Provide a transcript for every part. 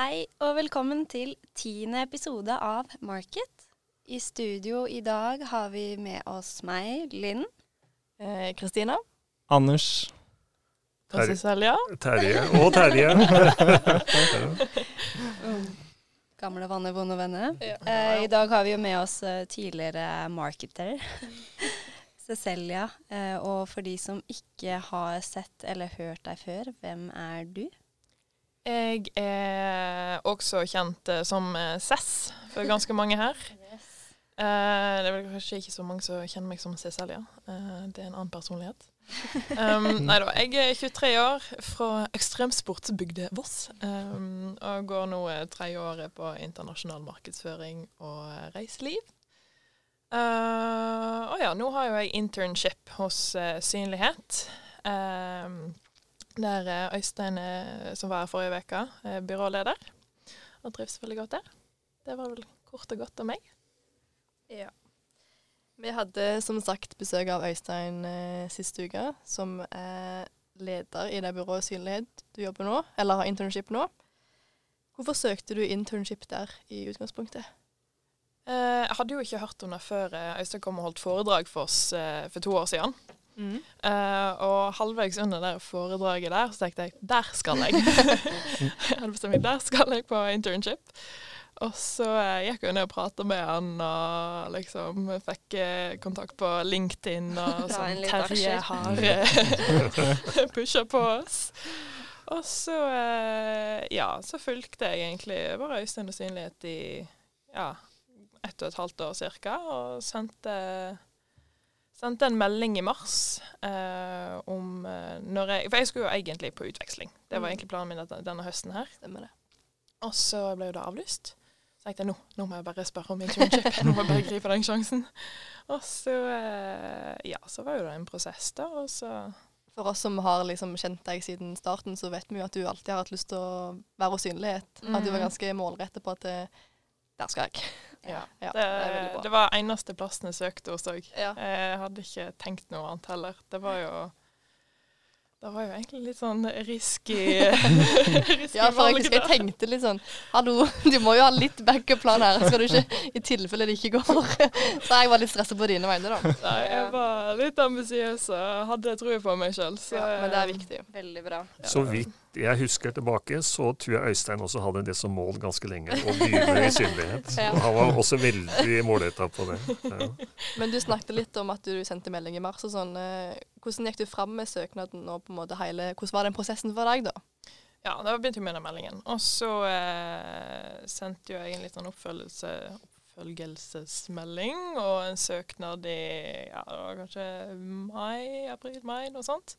Hei og velkommen til tiende episode av Market. I studio i dag har vi med oss meg, Linn. Eh, Kristina. Anders. Og Cecilia. Terje. Og Terje. Gamle vanner, vonde venner. Ja. Eh, I dag har vi jo med oss eh, tidligere marketer. Cecilia. Eh, og for de som ikke har sett eller hørt deg før, hvem er du? Jeg er også kjent eh, som eh, Cess for ganske mange her. Eh, det er vel kanskje ikke så mange som kjenner meg som Cecilia. Eh, det er en annen personlighet. Um, nei da, jeg er 23 år fra ekstremsportsbygda Voss. Um, og går nå tredje året på internasjonal markedsføring og eh, reiseliv. Uh, og ja, nå har jo jeg internship hos Synlighet. Um, der eh, Øystein, eh, som var her forrige uke, er byråleder. Og trives veldig godt der. Det var vel kort og godt om meg. Ja. Vi hadde som sagt besøk av Øystein eh, siste uke, som er leder i det byrået Synlighet du jobber nå, eller har internship nå. Hvorfor søkte du internship der i utgangspunktet? Eh, jeg hadde jo ikke hørt om det før eh, Øystein kom og holdt foredrag for oss eh, for to år siden. Eh, og halvveis under det foredraget der, så tenkte jeg der skal jeg. jeg hadde bestemt meg, der skal jeg på internship. Og så eh, gikk jeg ned og pratet med han, og liksom fikk eh, kontakt på LinkedIn, og sånn Terje har pusha på oss. Og så, ja, så fulgte jeg egentlig bare Øystein og Synlighet i ja, ett og et halvt år cirka, og sendte sendte en melding i mars eh, om eh, når jeg For jeg skulle jo egentlig på utveksling. Det var Mm. egentlig planen min denne høsten her. Stemmer det. Og så ble jo det avlyst. Så tenkte jeg nå, nå må jeg bare spørre om internship. nå må jeg bare gripe den sjansen. Og så eh, Ja, så var jo det en prosess, da. Og så For oss som har liksom kjent deg siden starten, så vet vi jo at du alltid har hatt lyst til å være hos Synlighet. At du var Mhm. ganske målrettet på at eh, der skal jeg. Ja. Ja, det, det det var eneste plassen jeg søkte hos òg. Ja. Jeg hadde ikke tenkt noe annet heller. Det var jo det var jo egentlig litt sånn risky, risky Ja, for jeg, jeg tenkte litt sånn Hallo, du må jo ha litt backup-plan her, skal du ikke i tilfelle det ikke går. Så jeg var litt stressa på dine vegne, da. Nei, jeg var litt ambisiøs og hadde tro på meg sjøl. Ja, men det er viktig. Veldig bra. Så vidt jeg husker tilbake, så tror jeg Øystein også hadde det som mål ganske lenge. Å begynne i synlighet. Ja. Han var også veldig målretta på det. Ja. Men du snakket litt om at du sendte melding i mars og sånn. Hvordan gikk du fram med søknaden og på en måte hele Hvordan var den prosessen for deg, da? Ja, da begynte jeg med den meldingen. Og så eh, sendte jeg en liten oppfølgelse, oppfølgelsesmelding og en søknad i ja, det var kanskje mai, april-mai, noe sånt.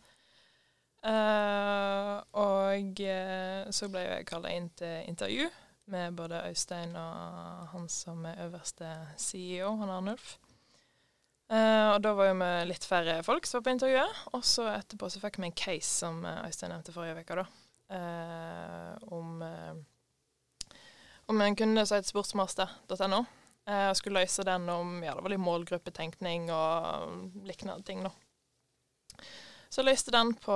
Uh, og eh, så ble jeg kalla inn til intervju med både Øystein og han som er øverste CEO, han Arnulf. Eh, og da var jo vi litt færre folk som var på intervjuet. Og så etterpå så fikk vi en case som eh, Øystein nevnte forrige uke, da. Uh, om uh, om en kunde som het sportsmaster.no. Og skulle løse den om ja, det var litt målgruppetenkning og lignende ting, da. Så løste den på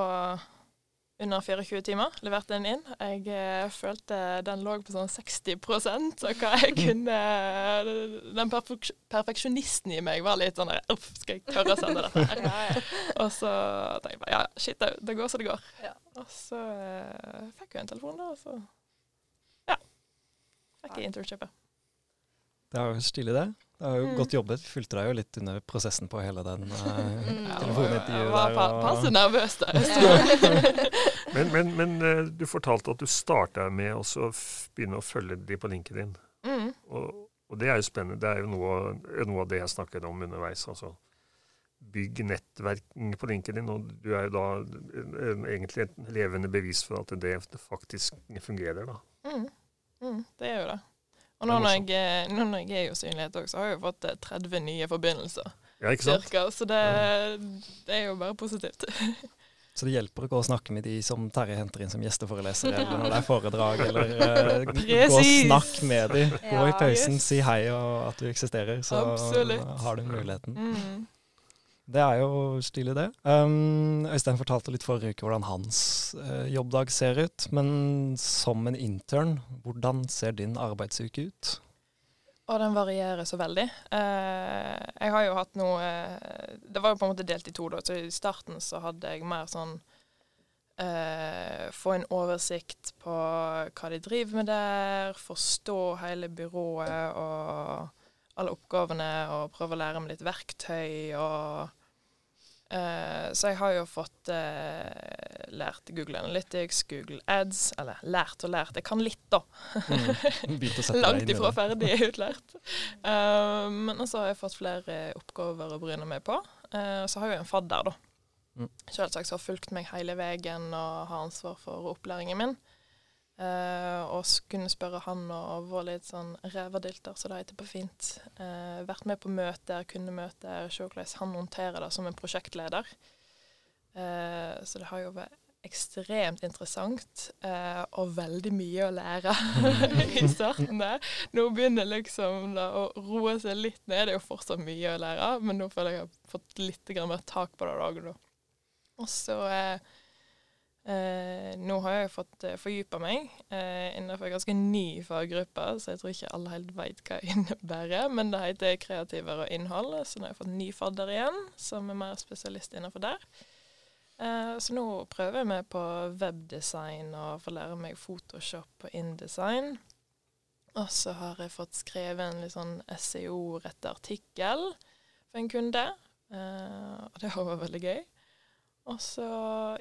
under 24 timer. Leverte den inn. Jeg eh, følte den lå på sånn 60% av hva jeg kunne Den perfek perfeksjonisten i meg var litt sånn der, Uff, skal jeg tørre å sende dette her? Og så tenkte jeg bare ja, shit, det, det går så det går. Ja. Og så eh, fikk jeg en telefon, da, og så ja. Fikk jeg internshipet. Det er jo stilig, det. Det har jo Mm. godt jobbet. Vi fulgte deg jo litt under prosessen på hele den uh, Ja, telefonintervjuet Jeg var pa passe nervøs der. Men, men, men eh, du fortalte at du starta med å begynne å følge de på LinkedIn. Mm. Og, og det er jo spennende. Det er jo noe, noe av det jeg snakket om underveis. altså Bygg nettverk på linken din, og du er jo da eh, egentlig et levende bevis for at det faktisk fungerer. da. Mm. Mm. Det jo det. Og nå når jeg, er- nå når jeg er i usynlighet òg, så har jeg jo fått eh, 30 nye forbindelser. Ja, ikke sant? Cirka, så det, det er jo bare positivt. Så det hjelper ikke å snakke med de som Terje henter inn som gjesteforeleser, eller når det er foredrag, eller uh, gå og snakk med de. Gå i pausen, si hei og at du eksisterer, så Absolutt. har du muligheten. Mm. Det er jo stilig, det. Um, Øystein fortalte litt forrige uke hvordan hans uh, jobbdag ser ut. Men som en intern, hvordan ser din arbeidsuke ut? Og den varierer så veldig. Uh, jeg har jo hatt noe uh, Det var jo på en måte delt i to, da. Så i starten så hadde jeg mer sånn Få en oversikt på hva de driver med der, forstå hele byrået og alle oppgavene og prøve å lære meg litt verktøy. og uh, Så jeg har jo fått uh, lært Google Analytics, Google Ads Eller lært og lært. Jeg kan litt, da. Mm. Langt ifra ferdig utlært. Uh, men også har jeg fått flere oppgaver å bryne meg på. så har jeg jo en fadder, da. Mm. Selvsagt som har fulgt meg hele veien og har ansvar for opplæringen min. Uh, og kunne spørre han og vår litt sånn reverdilter, så det heter på fint. Uh, vært med på møter, kundemøter, se hvordan han håndterer det som en prosjektleder. Uh, så det har jo vært ekstremt interessant og veldig mye å lære i starten der. Nå begynner liksom da, å roe seg litt ned. Det er jo fortsatt mye å lære, men nå føler jeg jeg har fått litt mer tak på det. Og så Eh, nå har jeg fått eh, fordypa meg eh, innenfor en ganske ny faggruppe, så jeg tror ikke alle helt vet hva det innebærer. Men det heter kreativere og innhold, så nå har jeg fått ny fadder igjen, som er mer spesialist innenfor der. Eh, så nå prøver jeg meg på webdesign og får lære meg Photoshop og InDesign. Og så har jeg fått skrevet en litt sånn SEO-rett artikkel for en kunde, eh, og det har vært veldig gøy. Og så,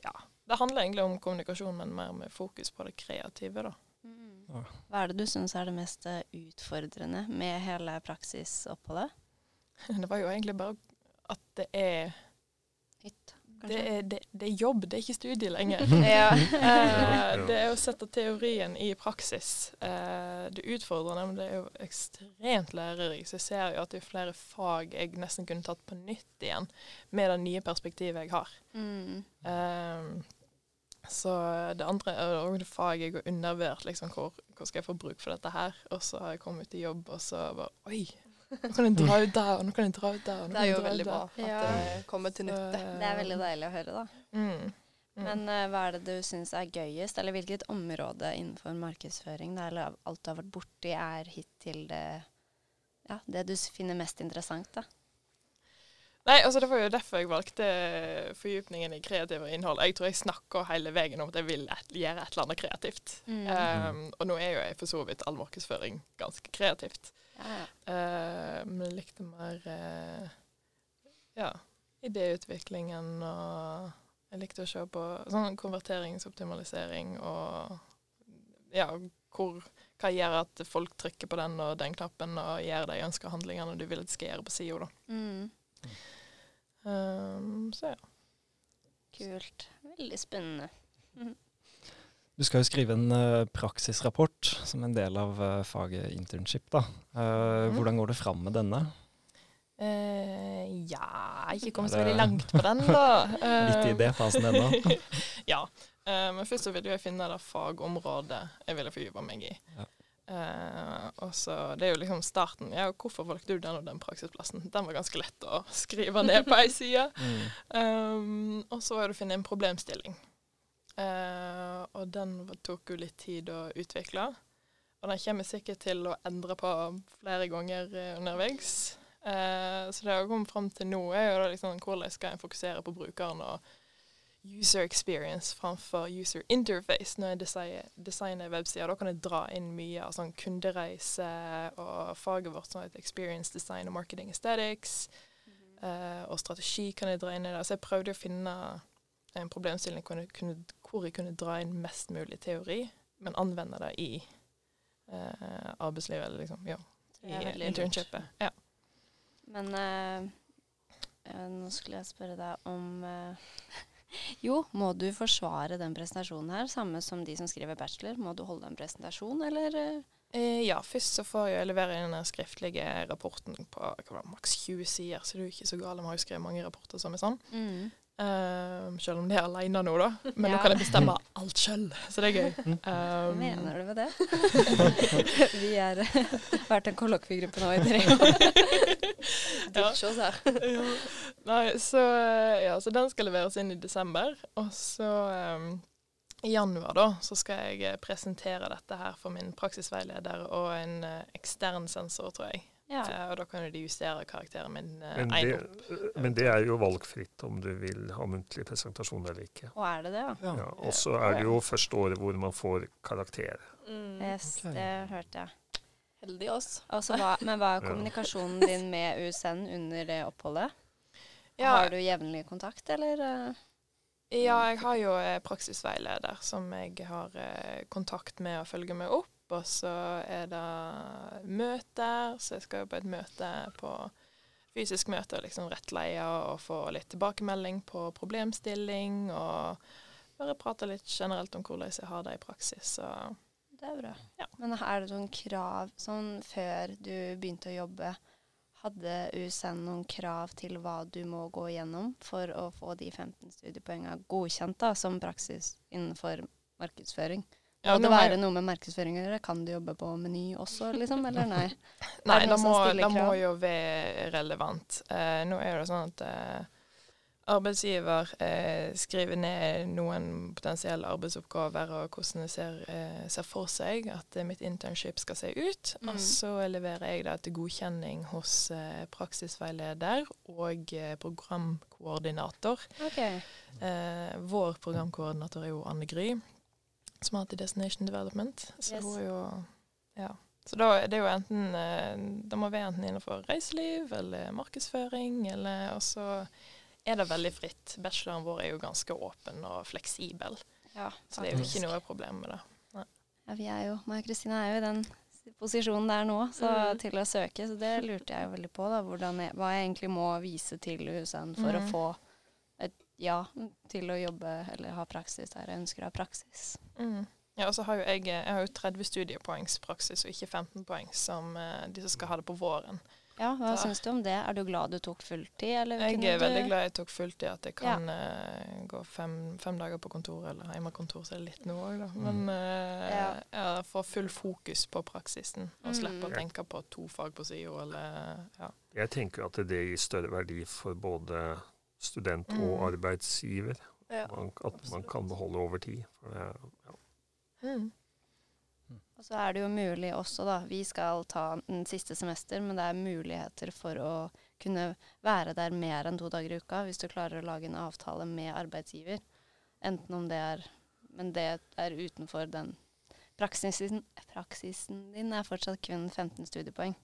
ja det handler egentlig om kommunikasjon, men mer med fokus på det kreative, da. Mm. Hva er det du syns er det mest eh, utfordrende med hele praksisoppholdet? Det var jo egentlig bare at det er Hytt, det er, det, det er, jobb, det er ikke studie lenger. eh, det er å sette teorien i praksis. Eh, det utfordrende, men det er jo ekstremt lærerikt. Så jeg ser jo at det er flere fag jeg nesten kunne tatt på nytt igjen, med det nye perspektivet jeg har. Mm. Eh, så det andre er òg faget jeg har undervurdert. Liksom, hvor, hvor, skal jeg få bruk for dette her? Og så har jeg kommet ut i jobb, og så bare Oi! Nå kan jeg dra ut der, og nå kan jeg dra ut der. det er jo veldig bra at ja. det kommer til nytte. Det er veldig deilig å høre, da. Mm. Mm. Men uh, hva er det du syns er gøyest, eller hvilket område innenfor markedsføring da, eller alt du har vært borti, er hittil det, ja, det du finner mest interessant? da? Nei, altså Det var jo derfor jeg valgte fordypningen i kreative innhold. Jeg tror jeg snakker hele veien om at jeg vil et, gjøre et eller annet kreativt. Mm. Um, og nå er jo jeg for så vidt all markedsføring ganske kreativt. Ja. Uh, men jeg likte mer uh, ja, idéutviklingen og Jeg likte å se på sånn konverteringsoptimalisering og ja, hvor, hva gjør at folk trykker på den og den knappen og gjør de ønska handlingene du vil at de skal gjøre på sida. Mm. Um, så ja. Kult. Veldig spennende. Mm. Du skal jo skrive en uh, praksisrapport som en del av uh, faget internship. da. Uh, mm. Hvordan går det fram med denne? ja, ikke kommet så veldig langt på den, da. Litt i idéfasen ennå? ja. men først så ville jeg finne det fagområdet jeg ville fordype meg i. Ja. Uh, og så, Det er jo liksom starten. Ja, hvorfor valgte du den og den praksisplassen? Den var ganske lett å skrive ned på ei side. Mm. Um, og så var det å finne en problemstilling. Uh, og den tok jo litt tid å utvikle. Og den kommer sikkert til å endre på flere ganger uh, underveis. så det jeg har kommet fram til nå, er jo da liksom hvordan skal en fokusere på brukeren og user experience framfor user interface når jeg designer, designer websider. Da kan jeg dra inn mye av sånn kundereise og faget vårt som heter experience design og marketing aesthetics. Mm -hmm. uh, og strategi kan jeg dra inn i det. Så jeg prøvde å finne en problemstilling hvor jeg kunne, hvor jeg kunne dra inn mest mulig teori, men anvende det i uh, arbeidslivet, eller liksom, ja, i internshipet. Ja. Men uh, nå skulle jeg spørre deg om jo, må du forsvare den presentasjonen her, samme som de som skriver bachelor? Må du holde en presentasjon, eller? Eh, ja, først så får jeg levere inn den skriftlige rapporten på maks 20 sider, så du er ikke så gal. Vi har jo skrevet mange rapporter som er sånn. Mm. Um, selv om de er alene nå, da. Men Ja. nå kan jeg bestemme alt sjøl, så det er gøy. Hva Um, mener du med det? Vi har vært en kollokviegruppe nå i tre år. Ditch oss her. ja. Nei, så, eh, ja, så den skal leveres inn i desember. Og så um, i januar da, så skal jeg eh, presentere dette her for min praksisveileder og en eh, ekstern sensor, tror jeg. Ja. Eh, og da kan de justere karakteren min uh, Men det, opp. men det er jo valgfritt om du vil ha muntlig presentasjon eller ikke. Og er det det, ja? Ja, og så er det jo første året hvor man får karakter. Mm. Yes, okay. det hørte jeg. Heldig oss. Altså, hva, men hva er kommunikasjonen din med USN under det oppholdet? Ja, Har du jevnlig kontakt, eller? eh? ja, jeg har jo eh, praksisveileder som jeg har eh, kontakt med og følger med opp. Og så er det møter, så jeg skal jo på et møte på fysisk møte og liksom rettleie og få litt tilbakemelding på problemstilling. Og bare prate litt generelt om hvordan jeg har det i praksis. Så Det er bra. Ja. Men er det noen krav sånn før du begynte å jobbe? Hadde USN noen krav til hva du må gå igjennom for å få de 15 studiepoengene godkjent da, som praksis innenfor markedsføring? Ja, Må det være noe med markedsføring å gjøre? Kan du jobbe på Meny også, liksom? Eller nei? Nei, det det må, det må jo være relevant. Eh, nå er det sånn at eh, arbeidsgiver eh, skriver ned noen potensielle arbeidsoppgaver og hvordan det ser, eh, ser for seg at eh, mitt internship skal se ut. Mm. Og så leverer jeg det til godkjenning hos eh, praksisveileder og programkoordinator. Okay. Vår programkoordinator er jo Anne Gry, som har hatt i Destination Development. Så Yes. jo Ja. Så da er det jo enten Da må vi enten innenfor reiseliv eller markedsføring, eller Og så er det veldig fritt. Bacheloren vår er jo ganske åpen og fleksibel, Ja, så det er jo ikke noe problem med det. Ja, vi er jo, meg og Kristina er jo i den posisjonen der nå, så Mm. til å søke. Så det lurte jeg jo veldig på, da. Jeg, hva jeg egentlig må vise til USN for å Mm. få et ja til å jobbe eller ha praksis der jeg ønsker å ha praksis. Mm. Ja, og så har jo jeg, jeg har jo 30 studiepoengs praksis, og ikke 15 poeng, som eh, de som skal ha det på våren. Ja, hva Da- syns du om det? Er du glad du tok fulltid, eller Jeg kunne er du veldig glad jeg tok fulltid, at jeg kan eh, gå fem, fem dager på kontoret eller hjemmekontor, så er det litt nå òg, da. Men uh, Ja. jeg får full fokus på praksisen, og slipper Mm. å tenke på to fag på sida, eller ja. Jeg tenker at det gir større verdi for både student Mm. og arbeidsgiver. Ja. Man, at man kan beholde over tid. For det, ja. Mm. Og så er det jo mulig også, da. Vi skal ta den siste semester, men det er muligheter for å kunne være der mer enn to dager i uka hvis du klarer å lage en avtale med arbeidsgiver. Enten om det er Men det er utenfor den praksisen. Praksisen din er fortsatt kun 15 studiepoeng.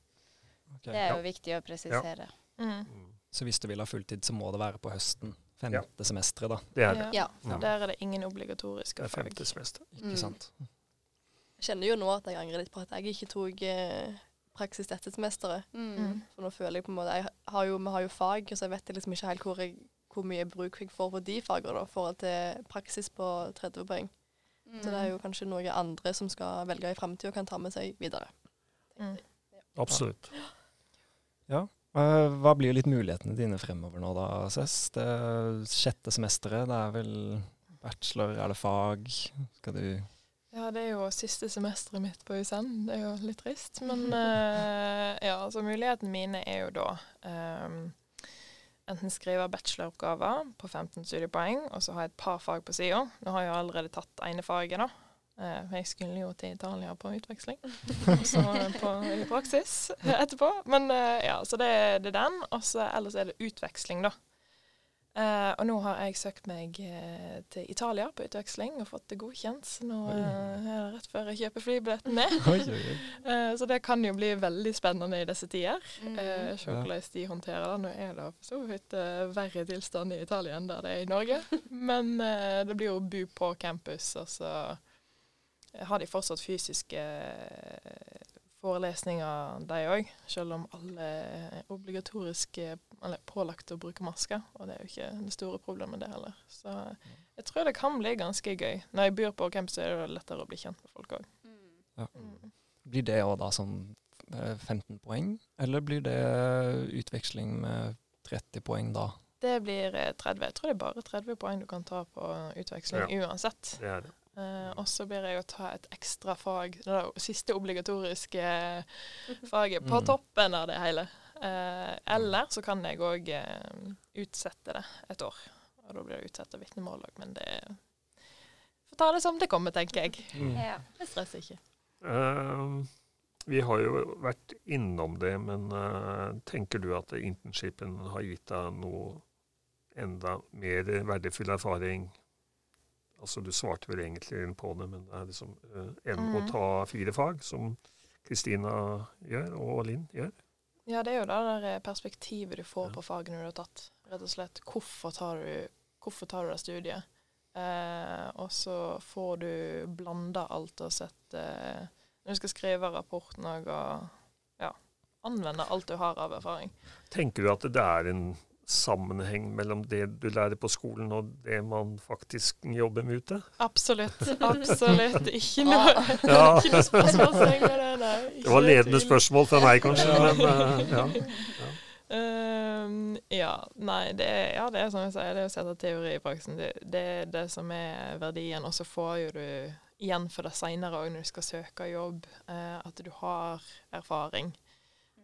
Okay. Det er jo Ja. viktig å presisere. Ja. Mm. Så hvis du vil ha fulltid, så må det være på høsten. Femte semesteret, da. Det er det. Ja. For Der er det ingen obligatoriske fag. femte semester. Ikke Mm. sant? Jeg kjenner jo nå at jeg angrer litt på at jeg ikke tok eh, praksis dette semesteret. Mm. For nå føler jeg på en måte Jeg har jo, Vi har jo fag, så jeg vet liksom ikke helt hvor, jeg, hvor mye bruk jeg får på de fagene da, i forhold til praksis på 30 poeng. Så det er jo kanskje noe andre som skal velge i framtida, og kan ta med seg videre. Mm. Absolutt. Ja. Eh, Hva blir litt mulighetene dine fremover nå, da, Søs? Det sjette semesteret, det er vel bachelor, er det fag? Skal du Ja, det er jo siste semesteret mitt på USN. Det er jo litt trist. Men uh, ja, altså mulighetene mine er jo da um, enten skrive bacheloroppgaver på 15 studiepoeng, og så ha et par fag på sida. Nå har jeg allerede tatt ene faget, da. Eh, for jeg skulle jo til Italia på utveksling. Og så på, i praksis etterpå. Men eh, ja, så det, det er den. Og så ellers er det utveksling, da. Eh, og nå har jeg søkt meg eh, til Italia på utveksling og fått det godkjent. Så nå eh, er det rett før jeg kjøper flybilletten. Eh, så det kan jo bli veldig spennende i disse tider. Mm. Eh, Se hvordan de håndterer det. Nå er det for så vidt eh, verre tilstand i Italia enn der det er i Norge. Men eh, det blir jo å bo på campus, og så har de fortsatt fysiske eh, forelesninger, de òg. Selv om alle er obligatorisk eh, eller pålagt å bruke masker. Og det er jo ikke det store problemet, det heller. Så jeg tror det kan bli ganske gøy. Når jeg bor på campus, er det lettere å bli kjent med folk òg. Ja. Mm. Blir det òg da sånn eh, 15 poeng, eller blir det utveksling med 30 poeng da? Det blir 30. Jeg tror det er bare 30 poeng du kan ta på utveksling Ja. uansett. Det er det. Eh, og så blir jeg å ta et ekstra fag, det siste obligatoriske faget, på Mm. toppen av det hele. Eh, eller så kan jeg òg eh, utsette det et år. Og da blir det utsatt av vitnemål òg, men det får ta det som det kommer, tenker jeg. Mm. Ja. Jeg stresser ikke. Eh, vi har jo vært innom det, men eh, tenker du at internshipen har gitt deg noe enda mer verdifull erfaring? Altså, du svarte vel egentlig på det, men det er liksom en enn å Mhm. ta fire fag, som Kristina gjør, og Linn gjør. Ja, det er jo det der perspektivet du får Ja. på fagene du har tatt. Rett og slett, hvorfor tar du, hvorfor tar du det studiet? Eh, og så får du blanda alt og sett eh, Når du skal skrive rapporten og ja, anvende alt du har av erfaring. Tenker du at det er en sammenheng mellom det du lærer på skolen og det man faktisk jobber med ute? Absolutt. Absolutt. Ikke noe, Ja. ikke noe spørsmålstegn ved det, nei. Det var ledende spørsmål fra meg, kanskje, men ja. ja. Ehm, ja, nei, det er, ja, det er som jeg sier, det er å sette teori i praksen. Det, det er det som er verdien. Og så får jo du igjen for det seinere òg, når du skal søke jobb, eh, at du har erfaring.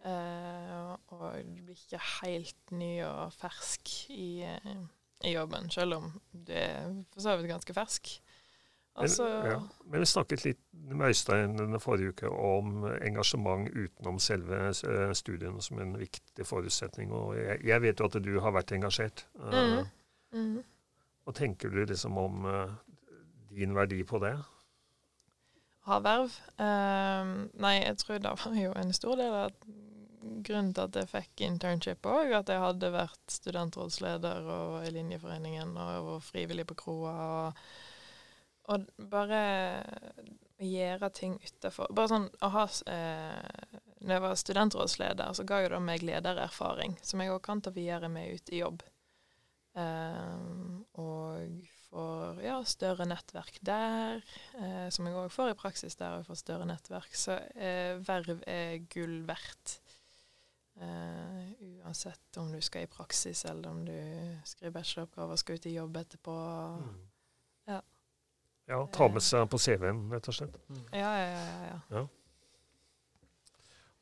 Eh, og du blir ikke helt ny og fersk i, eh, i jobben, selv om du er for så vidt ganske fersk. Altså, Men, ja. Men vi snakket litt med Øystein denne forrige uke om engasjement utenom selve studien studiene som en viktig forutsetning. Og jeg, jeg vet jo at du har vært engasjert. Eh, Mhm. Mm. Hva tenker du liksom om uh, din verdi på det? ha verv. Ehm, nei, jeg tror det var jo en stor del av grunnen til at jeg fikk internship òg, at jeg hadde vært studentrådsleder og i Linjeforeningen og var frivillig på kroa. Og, og bare gjøre ting utafor Bare sånn å ha eh, Når jeg var studentrådsleder, så ga jo det meg ledererfaring, som jeg òg kan ta videre med ut i jobb. Ehm, og får ja, større nettverk der, eh, som jeg òg får i praksis der. Jeg får større nettverk. Så eh, verv er gull verdt. Eh, uansett om du skal i praksis, eller om du skriver bacheloroppgave og skal ut i jobb etterpå. Ja. Ja, ta med seg på CV-en, rett og slett. Ja, ja, ja. ja, ja.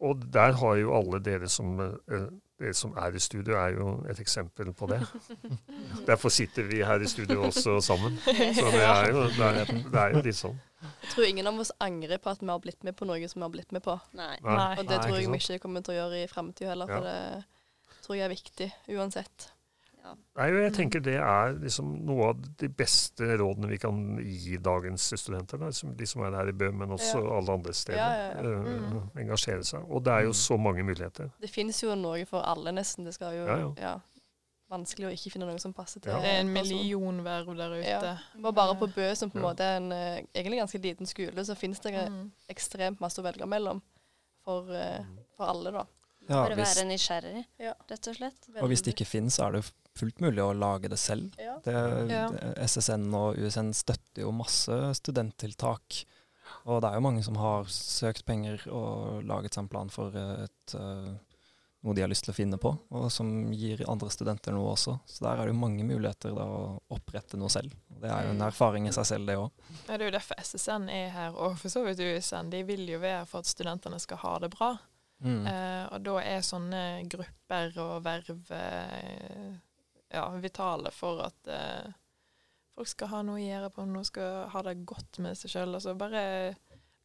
Og der har jo alle dere som, eh, dere som er i studio, er jo et eksempel på det. Derfor sitter vi her i studio også sammen. Så det er jo, det er, det er jo litt sånn. Jeg tror ingen av oss angrer på at vi har blitt med på noe som vi har blitt med på. Nei. Nei. Og det tror jeg vi ikke kommer til å gjøre i framtida heller, for det tror jeg er viktig uansett. Ja. Nei, jeg tenker det er liksom noe av de beste rådene vi kan gi dagens studenter. Da, de som er her i Bø, men også Ja. alle andre steder. Ja, ja, ja. Eh, Mm. engasjere seg. Og det er jo Mm. så mange muligheter. Det finnes jo noe for alle, nesten. Det skal jo Ja, ja. ja, Vanskelig å ikke finne noe som passer til Ja. Det er en million verv der ute. Ja. Og bare på Bø, som på en Ja. måte er en eh, egentlig ganske liten skole, så finnes det Mm. ekstremt masse å velge mellom for, eh, for alle, da. Ja, å være nysgjerrig, Ja. rett og slett. og hvis det ikke finnes, så er det fullt mulig å lage det selv. Ja. Det, Ja. SSN og USN støtter jo masse studenttiltak. Og det er jo mange som har søkt penger og laget seg en plan for et, eh, noe de har lyst til å finne på, og som gir andre studenter noe også. Så der er det jo mange muligheter da, å opprette noe selv. Det er jo en Mm. erfaring i seg selv, det òg. Ja, det er jo derfor SSN er her, og for så vidt USN. De vil jo være for at studentene skal ha det bra. Mm. Eh, og da er sånne grupper og verv eh, ja, vitale for at eh, folk skal ha noe å gjøre på, noe skal ha det godt med seg sjøl. Altså bare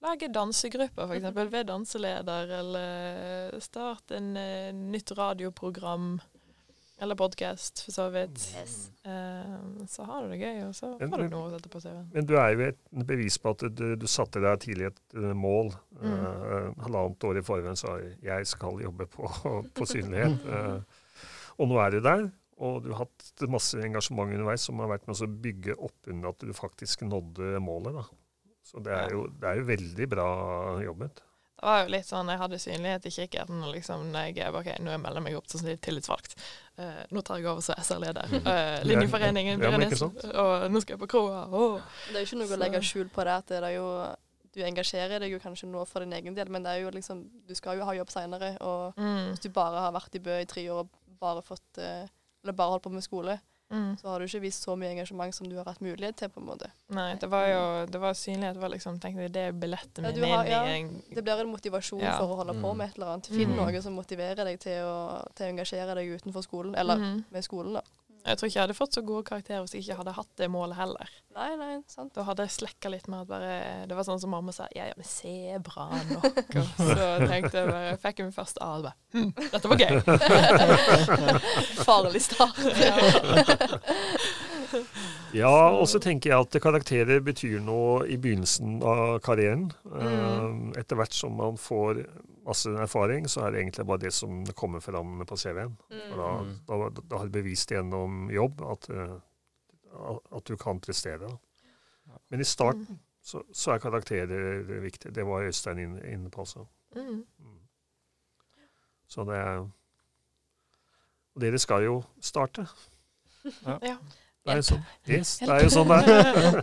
lage dansegrupper, f.eks. ved danseleder, eller start en eh, nytt radioprogram. Eller podkast, for så vidt. Yes. Uh, så har du det gøy, og så Men- får du noe å sette på CV-en. Men du er jo et bevis på at du, du satte deg tidlig et eh, mål. Mm. Uh, halvannet år i forveien sa jeg jeg skal jobbe på, på synlighet. uh, og nå er du der. Og du har hatt masse engasjement underveis som har vært med å bygge opp under at du faktisk nådde målet. Da. Så det er, jo, det er jo veldig bra jobbet. Det var jo litt sånn, Jeg hadde synlighet i kikkerten. og liksom, når jeg, ok, Nå jeg melder jeg meg opp som tillitsvalgt. Uh, nå tar jeg over som SR-leder. Uh, Linjeforeningen. Ja, men Byrnes, og nå skal jeg på kroa. Oh. Det er jo ikke noe å legge skjul på det. at det er jo, Du engasjerer deg jo kanskje nå for din egen del, men det er jo liksom, du skal jo ha jobb seinere. Og Mm. hvis du bare har vært i Bø i tre år og bare fått eh, eller bare holdt på med skole, Mm. så har du ikke vist så mye engasjement som du har hatt mulighet til, på en måte. Nei, det var jo det var synlighet. Det var liksom, tenkte jeg, det er billetten Ja, min har- ja, en Det blir en motivasjon Ja. for å holde på Mm. med et eller annet. Finn Mm. noe som motiverer deg til å, til å engasjere deg utenfor skolen, eller Mhm. med skolen, da. Jeg tror ikke jeg hadde fått så gode karakterer hvis jeg ikke hadde hatt det målet heller. Nei, nei, sant. Da hadde jeg slekka litt med at bare Det var sånn som mamma sa Ja, ja, men se bra nok. Og så tenkte jeg bare Fikk jeg min første A og bare hm, dette var gøy. Farlig start. Ja, og så tenker jeg at karakterer betyr noe i begynnelsen av karrieren. Mm. Eh, Etter hvert som man får masse erfaring, så er det egentlig bare det som kommer fram på CV-en. Mm. da, Mm. da, da har du bevist gjennom jobb at, eh, at du kan prestere. Men i starten så, så er karakterer viktig. Det var Øystein inne, inne på også. Mm. Mm. Så det er Og dere skal jo starte. Ja. Det er jo sånn. Yes, det er jo sånn det er.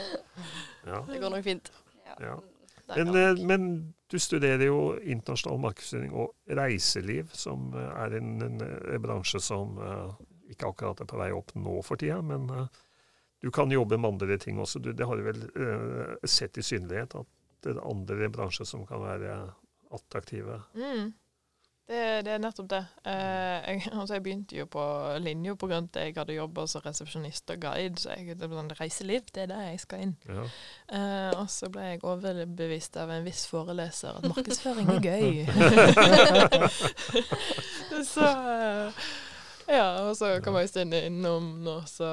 ja. Det går nok fint. Ja. Men, eh, men du studerer jo internasjonal markedsføring og reiseliv, som eh, er en, en, en bransje som uh, ikke akkurat er på vei opp nå for tida, men uh, du kan jobbe med andre ting også. Du, det har du vel uh, sett i synlighet, at det er andre bransjer som kan være attraktive. Mm. Det, det er nettopp det. Eh, jeg, altså jeg begynte jo på linja av at jeg hadde jobba som resepsjonist og guide. Så jeg, det sånn, reiseliv, det er der jeg skal inn. Ja. Eh, og så ble jeg overbevist av en viss foreleser at markedsføring er gøy. så eh, Ja, og så kom jeg Øystein innom nå, så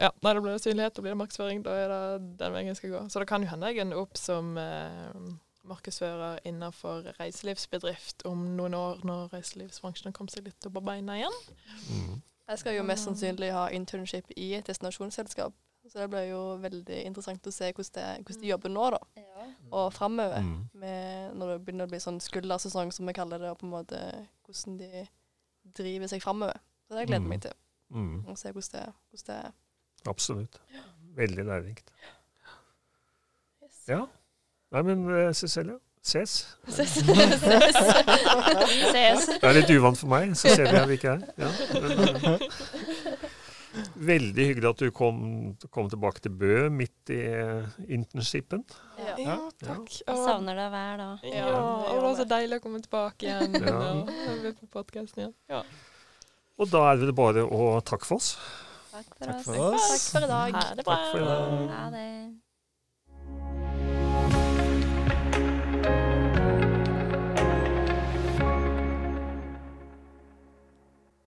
Ja, nei, da blir det synlighet, da blir det markedsføring. Da er det den veien jeg skal gå. Så det kan jo hende jeg ender opp som eh, markedsfører innenfor reiselivsbedrift om noen år, når reiselivsbransjen kommer seg litt opp på beina igjen. Mm. Jeg skal jo mest sannsynlig ha internship i et destinasjonsselskap. Så det blir jo veldig interessant å se hvordan, det, hvordan de jobber nå, da. Og framover. Mm. Når det begynner å bli sånn skuldersesong, som vi kaller det, og på en måte hvordan de driver seg framover. Så det gleder jeg meg til. Mm. Å se hvordan det, hvordan det er. Absolutt. Veldig lærerikt. Ja. Nei, men Cecilie Cecilia, ses. Ses. Det er litt uvant for meg, så ser vi ikke er. Ja. Men, eh, veldig hyggelig at du kom, kom tilbake til Bø midt i eh, internshipen. Ja. Ja, takk. Jeg savner deg hver dag. Ja, og det var så deilig å komme tilbake igjen Ja. og på podkasten igjen. Ja. Og da er det bare å takke for oss. Takk for Takk oss. for oss. Takk for i dag. Ha det bra. Takk for i dag. Ha det.